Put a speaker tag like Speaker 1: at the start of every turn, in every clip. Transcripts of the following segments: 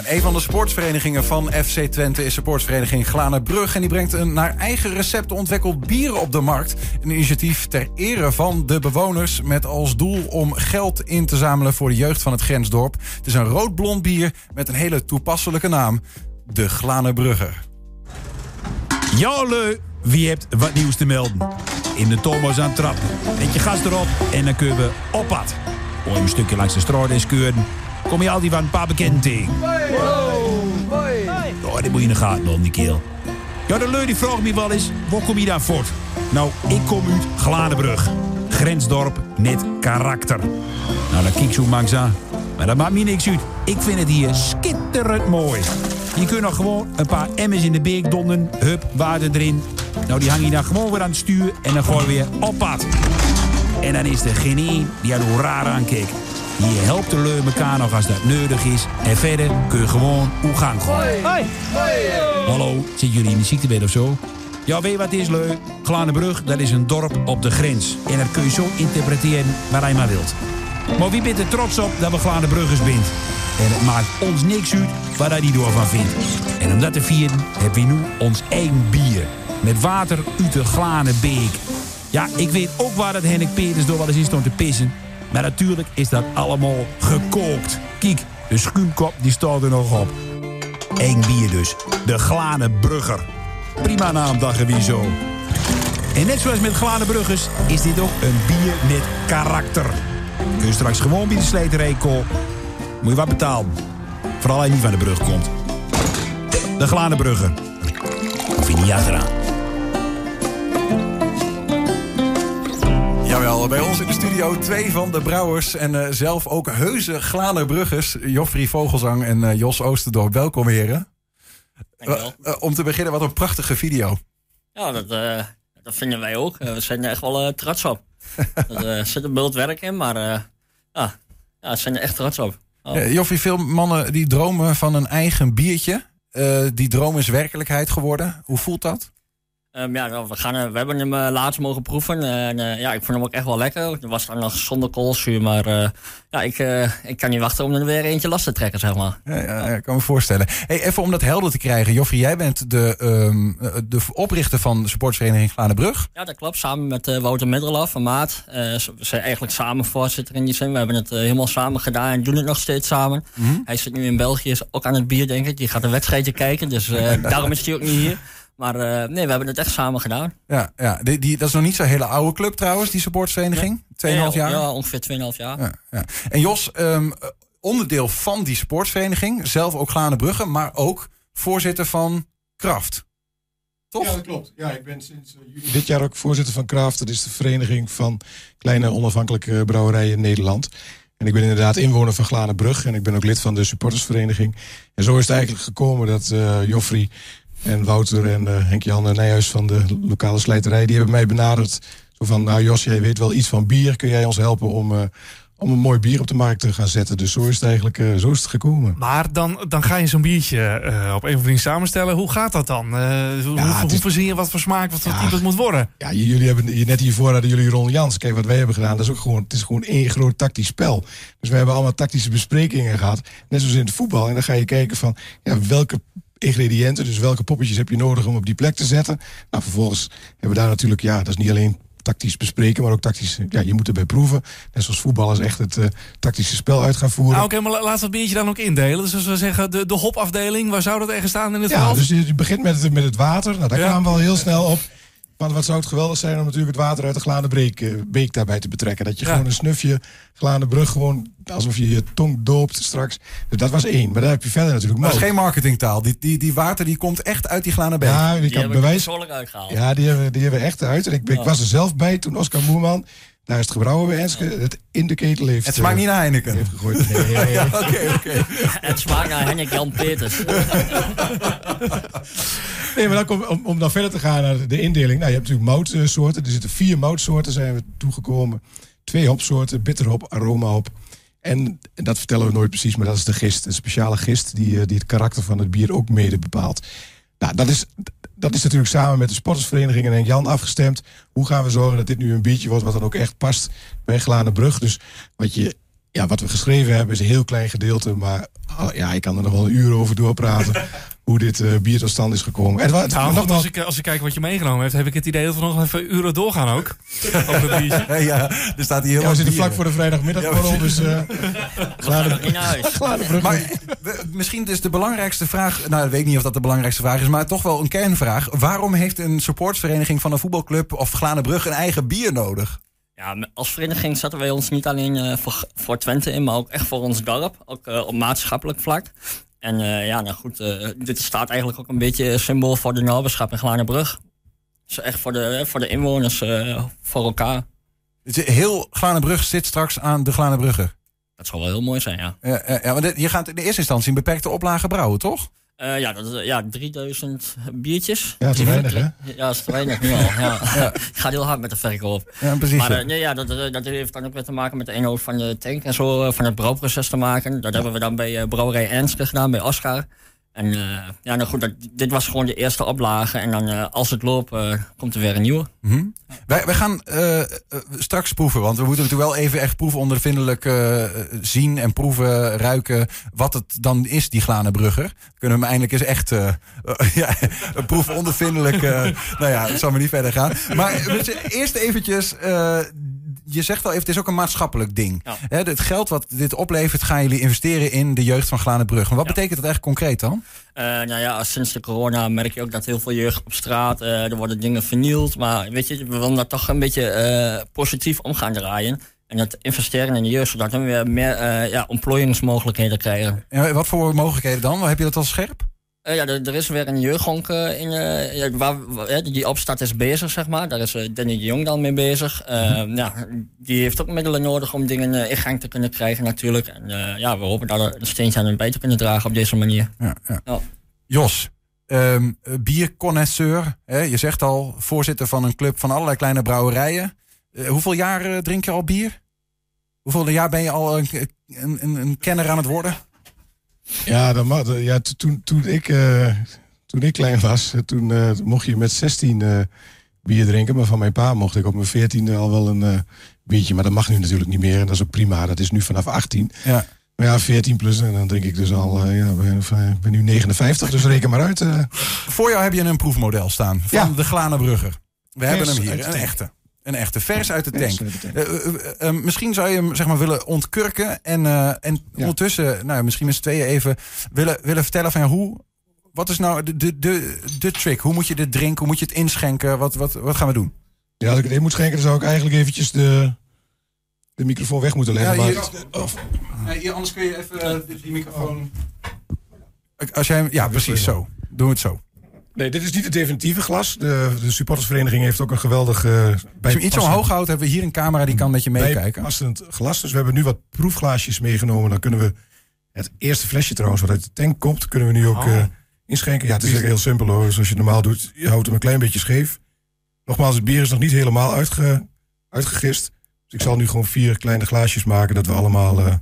Speaker 1: En een van de sportsverenigingen van FC Twente is sportsvereniging Glanenbrug. En die brengt een naar eigen recept ontwikkeld bier op de markt. Een initiatief ter ere van de bewoners met als doel om geld in te zamelen voor de jeugd van het grensdorp. Het is een rood-blond bier met een hele toepasselijke naam. De Glanenbrugger.
Speaker 2: Leu, wie hebt wat nieuws te melden? In de Thomas aan trap. Met je gas erop en dan kunnen we op pad. Om een stukje langs de eens keuren. Kom je altijd van een paar bekenden tegen. Oh, die moet je in de gaten houden, die keel. Ja, de leu die vraagt me wel eens, waar kom je daar voort? Nou, ik kom uit Gladenbrug. Grensdorp met karakter. Nou, dan kijk zo langs aan. Maar dat maakt me niks uit. Ik vind het hier schitterend mooi. Je kunt nog gewoon een paar emmers in de beek donden. Hup, water erin. Nou, die hang je dan gewoon weer aan het stuur. En dan gooi je weer op pad. En dan is er geen die er hoe raar aankijkt. Je helpt de leu elkaar nog als dat nodig is. En verder kun je gewoon hoe gang gooien. Hallo, zitten jullie in de ziektewet of zo? Ja, weet je wat is, leu? Glanenbrug, dat is een dorp op de grens. En dat kun je zo interpreteren waar je maar wilt. Maar wie bent er trots op dat we Glanenbruggers bent? En het maakt ons niks uit waar hij die door van vindt. En om dat te vieren hebben we nu ons eigen bier. Met water uit de Glanenbeek. Ja, ik weet ook waar dat Henk Peters door wel eens in stond te pissen. Maar natuurlijk is dat allemaal gekookt. Kijk, de schuimkop die staat er nog op. Eén bier dus. De Glanenbrugger. Prima naam, wie zo. En net zoals met Glanenbruggers is dit ook een bier met karakter. Kun je straks gewoon bij de kopen. Moet je wat betalen. Vooral als niet van de brug komt. De Glanenbrugger. Of je niet achteraan.
Speaker 1: Jawel, bij ons in studio twee van de brouwers en eh, zelf ook heuse Glanenbruggers. Joffrey Vogelsang en eh, Jos Oosterdorp. Welkom heren.
Speaker 3: Dankjewel.
Speaker 1: Eh, om te beginnen, wat een prachtige video.
Speaker 3: Ja, dat, dat vinden wij ook. We zijn er echt wel trots op. er zit een bult werk in, maar ja, ja, we zijn er echt trots op. Oh.
Speaker 1: Joffrey, veel mannen die dromen van een eigen biertje. Die droom is werkelijkheid geworden. Hoe voelt dat?
Speaker 3: Ehm, ja, we, gaan, eh, we hebben hem eh, laatst mogen proeven. en eh, ja, ik vond hem ook echt wel lekker. Er was dan nog zonder koolzuur, maar ja, ik, ik kan niet wachten om er weer eentje last te trekken, zeg maar.
Speaker 1: Ja, ja, ja, ik kan me voorstellen. Hey, even om dat helder te krijgen. Joffrey, jij bent de, eh, de oprichter van de supportsvereniging Glanenbrug.
Speaker 3: Ja, dat klopt. Samen met Wouter Middelhoff van Maat. We zijn eigenlijk samen voorzitter in die zin. We hebben het helemaal samen gedaan en doen het nog steeds samen. Hij zit nu in België, is ook aan het bier, denk ik. Die gaat een wedstrijdje kijken, dus daarom is hij ook niet hier. Maar eh, nee, we hebben het echt samen gedaan.
Speaker 1: Ja, ja die, die, dat is nog niet zo'n hele oude club trouwens, die supportsvereniging. 2,5 jaar.
Speaker 3: Ja, ongeveer 2,5 jaar.
Speaker 1: Ja, ja. En Jos, ehm, onderdeel van die sportsvereniging, zelf ook Glanenbrugge, maar ook voorzitter van Kraft. Toch?
Speaker 4: Ja, dat klopt. Ja, ik ben sinds eh, juli dit jaar ook voorzitter van Kraft. Dat is de vereniging van kleine onafhankelijke brouwerijen in Nederland. En ik ben inderdaad inwoner van Glanenbrug. En ik ben ook lid van de supportersvereniging. En zo is het eigenlijk gekomen dat eh Joffrey en Wouter en eh Henk-Jan Nijhuis van de lokale slijterij... die hebben mij benaderd. Zo van, nou Jos, jij weet wel iets van bier. Kun jij ons helpen om, eh, om een mooi bier op de markt te gaan zetten? Dus zo is het eigenlijk eh, zo is het gekomen.
Speaker 5: Maar dan, dan ga je zo'n biertje op een of andere manier samenstellen. Hoe gaat dat dan? Hoe,
Speaker 4: Ja,
Speaker 5: hoe, hoe verzin je wat voor smaak, wat voor
Speaker 4: Ja.
Speaker 5: type het moet worden?
Speaker 4: Ja, jullie hebben net hiervoor hadden jullie Ron Jans. Kijk, wat wij hebben gedaan, dat is ook gewoon, het is gewoon één groot tactisch spel. Dus we hebben allemaal tactische besprekingen gehad. Net zoals in het voetbal. En dan ga je kijken van, ja, welke ingrediënten, dus welke poppetjes heb je nodig om op die plek te zetten. Nou, vervolgens hebben we daar natuurlijk, ja, dat is niet alleen tactisch bespreken, maar ook tactisch, ja, je moet erbij proeven. Net zoals voetballers echt het eh, tactische spel uit gaan voeren.
Speaker 5: Nou, oké, maar la- laten we het biertje dan ook indelen. Dus als we zeggen, de, de hopafdeling, waar zou dat ergens staan in het
Speaker 4: Ja,
Speaker 5: veld?
Speaker 4: dus je je begint met het, met het water. Nou, daar
Speaker 5: Ja.
Speaker 4: kwamen we al heel snel op. Want wat zou het geweldig zijn om natuurlijk het water uit de Glane beek, eh, beek daarbij te betrekken. Dat je
Speaker 5: Ja.
Speaker 4: gewoon een snufje Glane brug gewoon alsof je je tong doopt straks. Dus dat was één. Maar daar heb je verder natuurlijk
Speaker 1: Maar dat is
Speaker 4: nog.
Speaker 1: geen marketingtaal. Die, die, die water die komt echt uit die Glanenbeek.
Speaker 4: Ja, ik
Speaker 3: Die
Speaker 4: kan bewijs.
Speaker 3: persoonlijk uitgehaald.
Speaker 4: Ja, die hebben, die hebben we echt uit. En ik, ik was er zelf bij toen Oscar Moerman, daar is het gebrouwen bij Enske, het in de ketel heeft,
Speaker 1: het smaakt
Speaker 4: eh,
Speaker 1: niet naar Heineken.
Speaker 4: heeft gegooid. Nee,
Speaker 1: Ja, oké, oké.
Speaker 3: Het smaakt naar Henrik Jan Peters.
Speaker 4: Nee, maar dan om, om dan verder te gaan naar de indeling. Nou, je hebt natuurlijk moutsoorten. Er zitten vier moutsoorten zijn we toegekomen. Twee hopsoorten, bitterhop, aromahop. En, en dat vertellen we nooit precies, maar dat is de gist. Een speciale gist die, eh, die het karakter van het bier ook mede bepaalt. Nou, dat is, dat is natuurlijk samen met de sportersvereniging en Jan afgestemd. Hoe gaan we zorgen dat dit nu een biertje wordt wat dan ook echt past bij Glanenbrug. Dus wat je ja, wat we geschreven hebben is een heel klein gedeelte. Maar ah, ja, ik kan er nog wel een uur over doorpraten. hoe dit eh, bier tot stand is gekomen. En, wa-
Speaker 5: Nou,
Speaker 4: nogmaals,
Speaker 5: als, ik, als ik kijk wat je meegenomen hebt, heb ik het idee dat we nog even uren doorgaan ook. Het
Speaker 1: ja, er staat hier heel
Speaker 4: ja, we zitten vlak voor de vrijdagmiddagborrel.
Speaker 1: Ja,
Speaker 4: dus eh
Speaker 3: We gaan nog niet naar huis.
Speaker 1: Maar we- misschien is de belangrijkste vraag... Nou, ik weet niet of dat de belangrijkste vraag is... maar toch wel een kernvraag. Waarom heeft een supportsvereniging van een voetbalclub... of Glanenbrug een eigen bier nodig?
Speaker 3: Ja, als vereniging zetten wij ons niet alleen eh, voor, voor Twente in, maar ook echt voor ons dorp. Ook eh, op maatschappelijk vlak. En eh, ja, nou goed, dit staat eigenlijk ook een beetje symbool voor de naberschap in Glanenbrug. Dus echt voor de, voor de inwoners, voor elkaar.
Speaker 1: Is- Heel Glanenbrug zit straks aan de Glanenbrugger.
Speaker 3: Dat zou wel heel mooi zijn, ja.
Speaker 1: Ja, ja, dit- je gaat in de eerste instantie een beperkte oplage brouwen, toch?
Speaker 3: Eh, ja, dat, is, ja, 3000 biertjes.
Speaker 4: Ja, te weinig, hè?
Speaker 3: Ja, dat is te weinig nu al. Ja. Ik ga heel hard met de verkoop.
Speaker 1: Ja, precies.
Speaker 3: Maar eh, nee, ja, dat, eh, dat heeft dan ook weer te maken met de inhoud van de tank en zo, eh, van het brouwproces te maken. Dat hebben we dan bij eh, Brouwerij Ernst gedaan, bij Oscar. En eh, ja, nou goed, dat, dit was gewoon de eerste oplage. En dan eh, als het loopt, eh, komt er weer een nieuwe.
Speaker 1: Mhm. Wij, wij gaan straks proeven, want we moeten natuurlijk wel even echt proefondervindelijk zien en proeven, ruiken wat het dan is, die Glanenbrugger. Kunnen we hem eindelijk eens echt ja, proefondervindelijk, nou ja, het zal maar niet verder gaan. Maar eerst eventjes, je zegt al even, het is ook een maatschappelijk ding.
Speaker 3: Ja.
Speaker 1: Het geld wat dit oplevert, gaan jullie investeren in de jeugd van Glanenbrug. Maar wat
Speaker 3: Ja.
Speaker 1: betekent dat echt concreet dan?
Speaker 3: Eh, nou ja, sinds de corona merk je ook dat heel veel jeugd op straat, eh, er worden dingen vernield. Maar weet je, we willen dat toch een beetje eh, positief om gaan draaien. En dat investeren in de jeugd, zodat we weer meer ja, employingsmogelijkheden krijgen.
Speaker 1: En wat voor mogelijkheden dan? Heb je dat al scherp?
Speaker 3: Eh, ja, er, er is weer een jeugdhonk eh, in, eh, waar, die opstart is bezig, zeg maar. Daar is Danny de Jong dan mee bezig. Eh, ja, die heeft ook middelen nodig om dingen in gang te kunnen krijgen natuurlijk. En ja, we hopen daar een steentje aan bij te kunnen dragen op deze manier.
Speaker 1: Ja, ja.
Speaker 3: Ja.
Speaker 1: Jos, ehm bierconnoisseur. Hè? Je zegt al, voorzitter van een club van allerlei kleine brouwerijen. Hoeveel jaar drink je al bier? Hoeveel jaar ben je al een, een, een kenner aan het worden?
Speaker 4: Ja, dat mag, ja to- toen, toen, ik, eh, toen ik klein was, toen eh, mocht je met 16 eh, bier drinken. Maar van mijn pa mocht ik op mijn 14e al wel een biertje. Maar dat mag nu natuurlijk niet meer. En dat is ook prima. Dat is nu vanaf 18.
Speaker 1: Ja.
Speaker 4: Maar ja, 14 plus. En dan drink ik dus al, ja, ik ben, ben nu 59. Dus reken maar uit.
Speaker 1: Voor jou heb je een proefmodel staan van
Speaker 4: Ja.
Speaker 1: de Glanenbrugger. We hebben hem hier, een echte. Een echte, vers uit de tank. Eh, eh, eh, misschien zou je hem zeg maar, willen ontkurken. En, en
Speaker 4: Ja.
Speaker 1: ondertussen, nou, misschien met z'n tweeën even willen, willen vertellen van ja, hoe. Wat is nou de, de, de, de trick? Hoe moet je dit drinken? Hoe moet je het inschenken? Wat, wat, wat gaan we doen?
Speaker 4: Ja, als ik het in moet schenken, dan zou ik eigenlijk eventjes de, de microfoon weg moeten leggen.
Speaker 1: Ja,
Speaker 4: maar- of-
Speaker 1: anders kun je even die microfoon. Als jij, ja, precies zo. Doen we het zo.
Speaker 4: Nee, dit is niet het definitieve glas. De, de supportersvereniging heeft ook een geweldig... eh
Speaker 1: Als je hem iets
Speaker 4: bijpassend-
Speaker 1: omhoog houdt, hebben we hier een camera die kan met je meekijken.
Speaker 4: bijpassend glas. Dus we hebben nu wat proefglaasjes meegenomen. Dan kunnen we het eerste flesje trouwens wat uit de tank komt, kunnen we nu ook
Speaker 5: Oh.
Speaker 4: eh, inschenken. Ja, het is heel simpel hoor. Zoals je het normaal doet. Je houdt hem een klein beetje scheef. Nogmaals, het bier is nog niet helemaal uitge, uitgegist. Dus ik zal nu gewoon vier kleine glaasjes maken dat we allemaal eh, een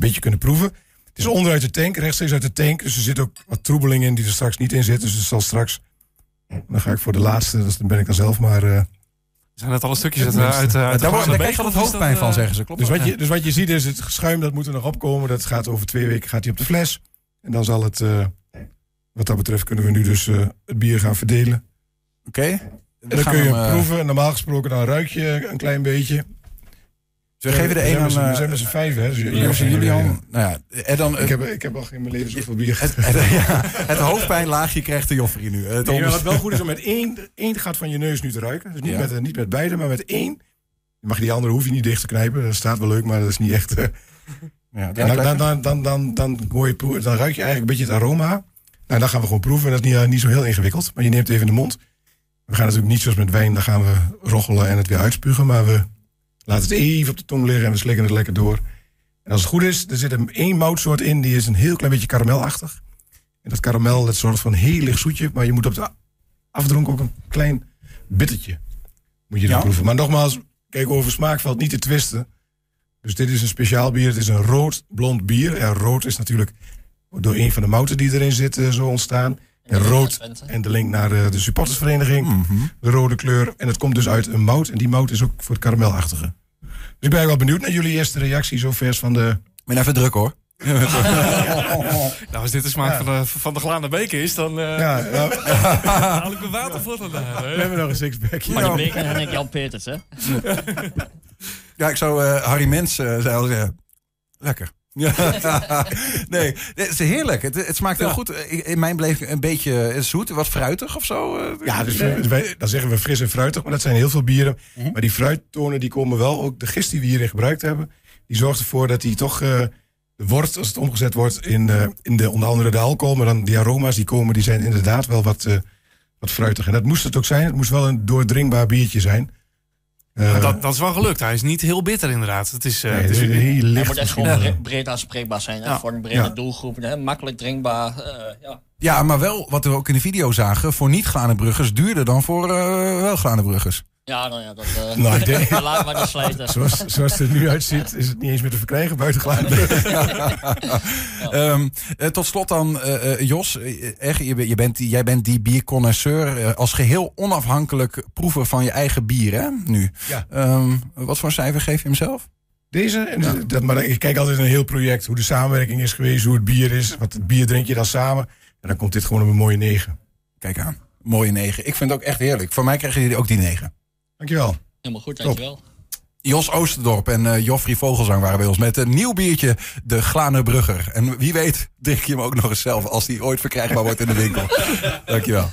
Speaker 4: beetje kunnen proeven. Het is onderuit de tank, rechtstreeks uit de tank. Dus er zit ook wat troebeling in die er straks niet in zit. Dus het zal straks... Dan ga ik voor de laatste, dus dan ben ik dan zelf maar... eh,
Speaker 5: Zijn dat alle stukjes uit, uit, uit, uit de
Speaker 1: Daar, wordt- daar
Speaker 5: glazen
Speaker 1: krijg je
Speaker 5: of is
Speaker 1: hoofdpijn
Speaker 5: dat,
Speaker 1: van,
Speaker 5: eh,
Speaker 1: zeggen ze. Klopt
Speaker 4: Dus
Speaker 1: dat?
Speaker 4: wat, je, dus wat je ziet is het schuim, dat moet er nog opkomen. Dat gaat over twee weken gaat hij op de fles. En dan zal het, eh, wat dat betreft, kunnen we nu dus eh, het bier gaan verdelen.
Speaker 1: Oké.
Speaker 4: En dan kun je hem proeven. En normaal gesproken dan ruik je een klein beetje.
Speaker 1: We geven de een aan
Speaker 4: z'n- we
Speaker 1: eh,
Speaker 4: zijn met z'n vijf, hè. Dus
Speaker 1: Julian. Nou ja, en dan,
Speaker 4: Ik heb, ik heb al in mijn leven zoveel bier
Speaker 1: het, het, ja, het hoofdpijnlaagje krijgt de Joffrey nu. Het
Speaker 4: maar
Speaker 1: onders-
Speaker 4: wat wel goed is om met één, één gat van je neus nu te ruiken. Dus niet, met, eh, niet met beide, maar met één. Je mag die andere hoef je niet dicht te knijpen. Dat staat wel leuk, maar dat is niet echt... eh,
Speaker 1: ja,
Speaker 4: dan, dan, dan, dan, dan, je dan ruik je eigenlijk een beetje het aroma. Nou, dan gaan we gewoon proeven. Dat is niet, eh, niet zo heel ingewikkeld. Maar je neemt het even in de mond. We gaan natuurlijk niet zoals met wijn, dan gaan we roggelen en het weer uitspugen. Maar we laten het even op de tong liggen en we slikken het lekker door. En als het goed is, er zit er één moutsoort in, die is een heel klein beetje karamelachtig. En dat karamel, dat zorgt voor een heel licht zoetje. Maar je moet op de afdronk ook een klein bittertje. Moet je dan
Speaker 1: Ja.
Speaker 4: proeven. Maar nogmaals, kijk, over smaak valt niet te twisten. Dus dit is een speciaal bier. Het is een rood blond bier. En rood is natuurlijk door een van de mouten die erin zitten zo ontstaan. En rood en de link naar eh, de supportersvereniging.
Speaker 1: Mhm.
Speaker 4: De rode kleur. En het komt dus uit een mout. En die mout is ook voor het karamelachtige. Dus ik ben wel benieuwd naar jullie eerste reactie zo vers van de...
Speaker 1: Ik ben even druk hoor.
Speaker 5: Nou, als dit de smaak van, de, van de glaande beker is, dan eh
Speaker 4: Ja, nou,
Speaker 5: haal ik mijn water voor vandaag.
Speaker 4: we hebben nog een sixpack.
Speaker 3: Maar de beker en ik Jan Peters, hè?
Speaker 1: Ja, ik zou eh, Harry Mens uh, zou zeggen. Lekker. Ja. nee, het is heerlijk. Het, het smaakt heel goed. In mijn beleving een beetje zoet, wat fruitig of zo. eh.
Speaker 4: Ja, dus wij, dan zeggen we fris en fruitig, maar dat zijn heel veel bieren. Maar die fruittonen die komen wel, ook de gist die we hierin gebruikt hebben, die zorgt ervoor dat die toch eh, wordt, als het omgezet wordt in, eh, in de, onder andere de alcohol, maar dan die aroma's die komen, die zijn inderdaad wel wat, wat fruitig. En dat moest het ook zijn. Het moest wel een doordringbaar biertje zijn. Eh,
Speaker 5: dat, dat is wel gelukt. Hij is niet heel bitter inderdaad. Het is, eh,
Speaker 4: nee,
Speaker 5: het is
Speaker 4: heel
Speaker 3: Hij
Speaker 4: licht.
Speaker 3: moet echt gewoon breed, breed aanspreekbaar zijn.
Speaker 5: Ja.
Speaker 3: Voor een brede
Speaker 4: Ja.
Speaker 3: doelgroep. Hè? Makkelijk drinkbaar. eh, ja.
Speaker 1: Ja, maar wel wat we ook in de video zagen. Voor niet-Glanenbruggers duurder dan voor wel Glanenbruggers.
Speaker 3: Ja, nou ja, dat uh,
Speaker 4: Nou, ik denk,
Speaker 3: laat maar de slijten.
Speaker 4: zoals, zoals het er nu uitziet, is het niet eens meer te verkrijgen buiten.
Speaker 1: Ehm, eh, tot slot dan, eh, eh, Jos. eh, echt, je, bent- je bent, jij bent die bierconnoisseur. eh, als geheel onafhankelijk proever van je eigen bier, hè? Nu.
Speaker 4: Ja.
Speaker 1: Ehm, wat voor cijfer geef je hem zelf?
Speaker 4: Deze, dat, maar ik kijk altijd naar een heel project. Hoe de samenwerking is geweest, hoe het bier is. Wat het bier drink je dan samen. En dan komt dit gewoon op een mooie negen.
Speaker 1: Kijk aan. Mooie negen. Ik vind het ook echt heerlijk. Voor mij krijgen jullie ook die negen.
Speaker 4: Dankjewel.
Speaker 3: Helemaal goed, dankjewel.
Speaker 1: Jos Oosterdorp en eh Joffrey Vogelsang waren bij ons met een nieuw biertje, de Glanerbrugger. En wie weet drink je hem ook nog eens zelf als die ooit verkrijgbaar wordt in de winkel. Dankjewel.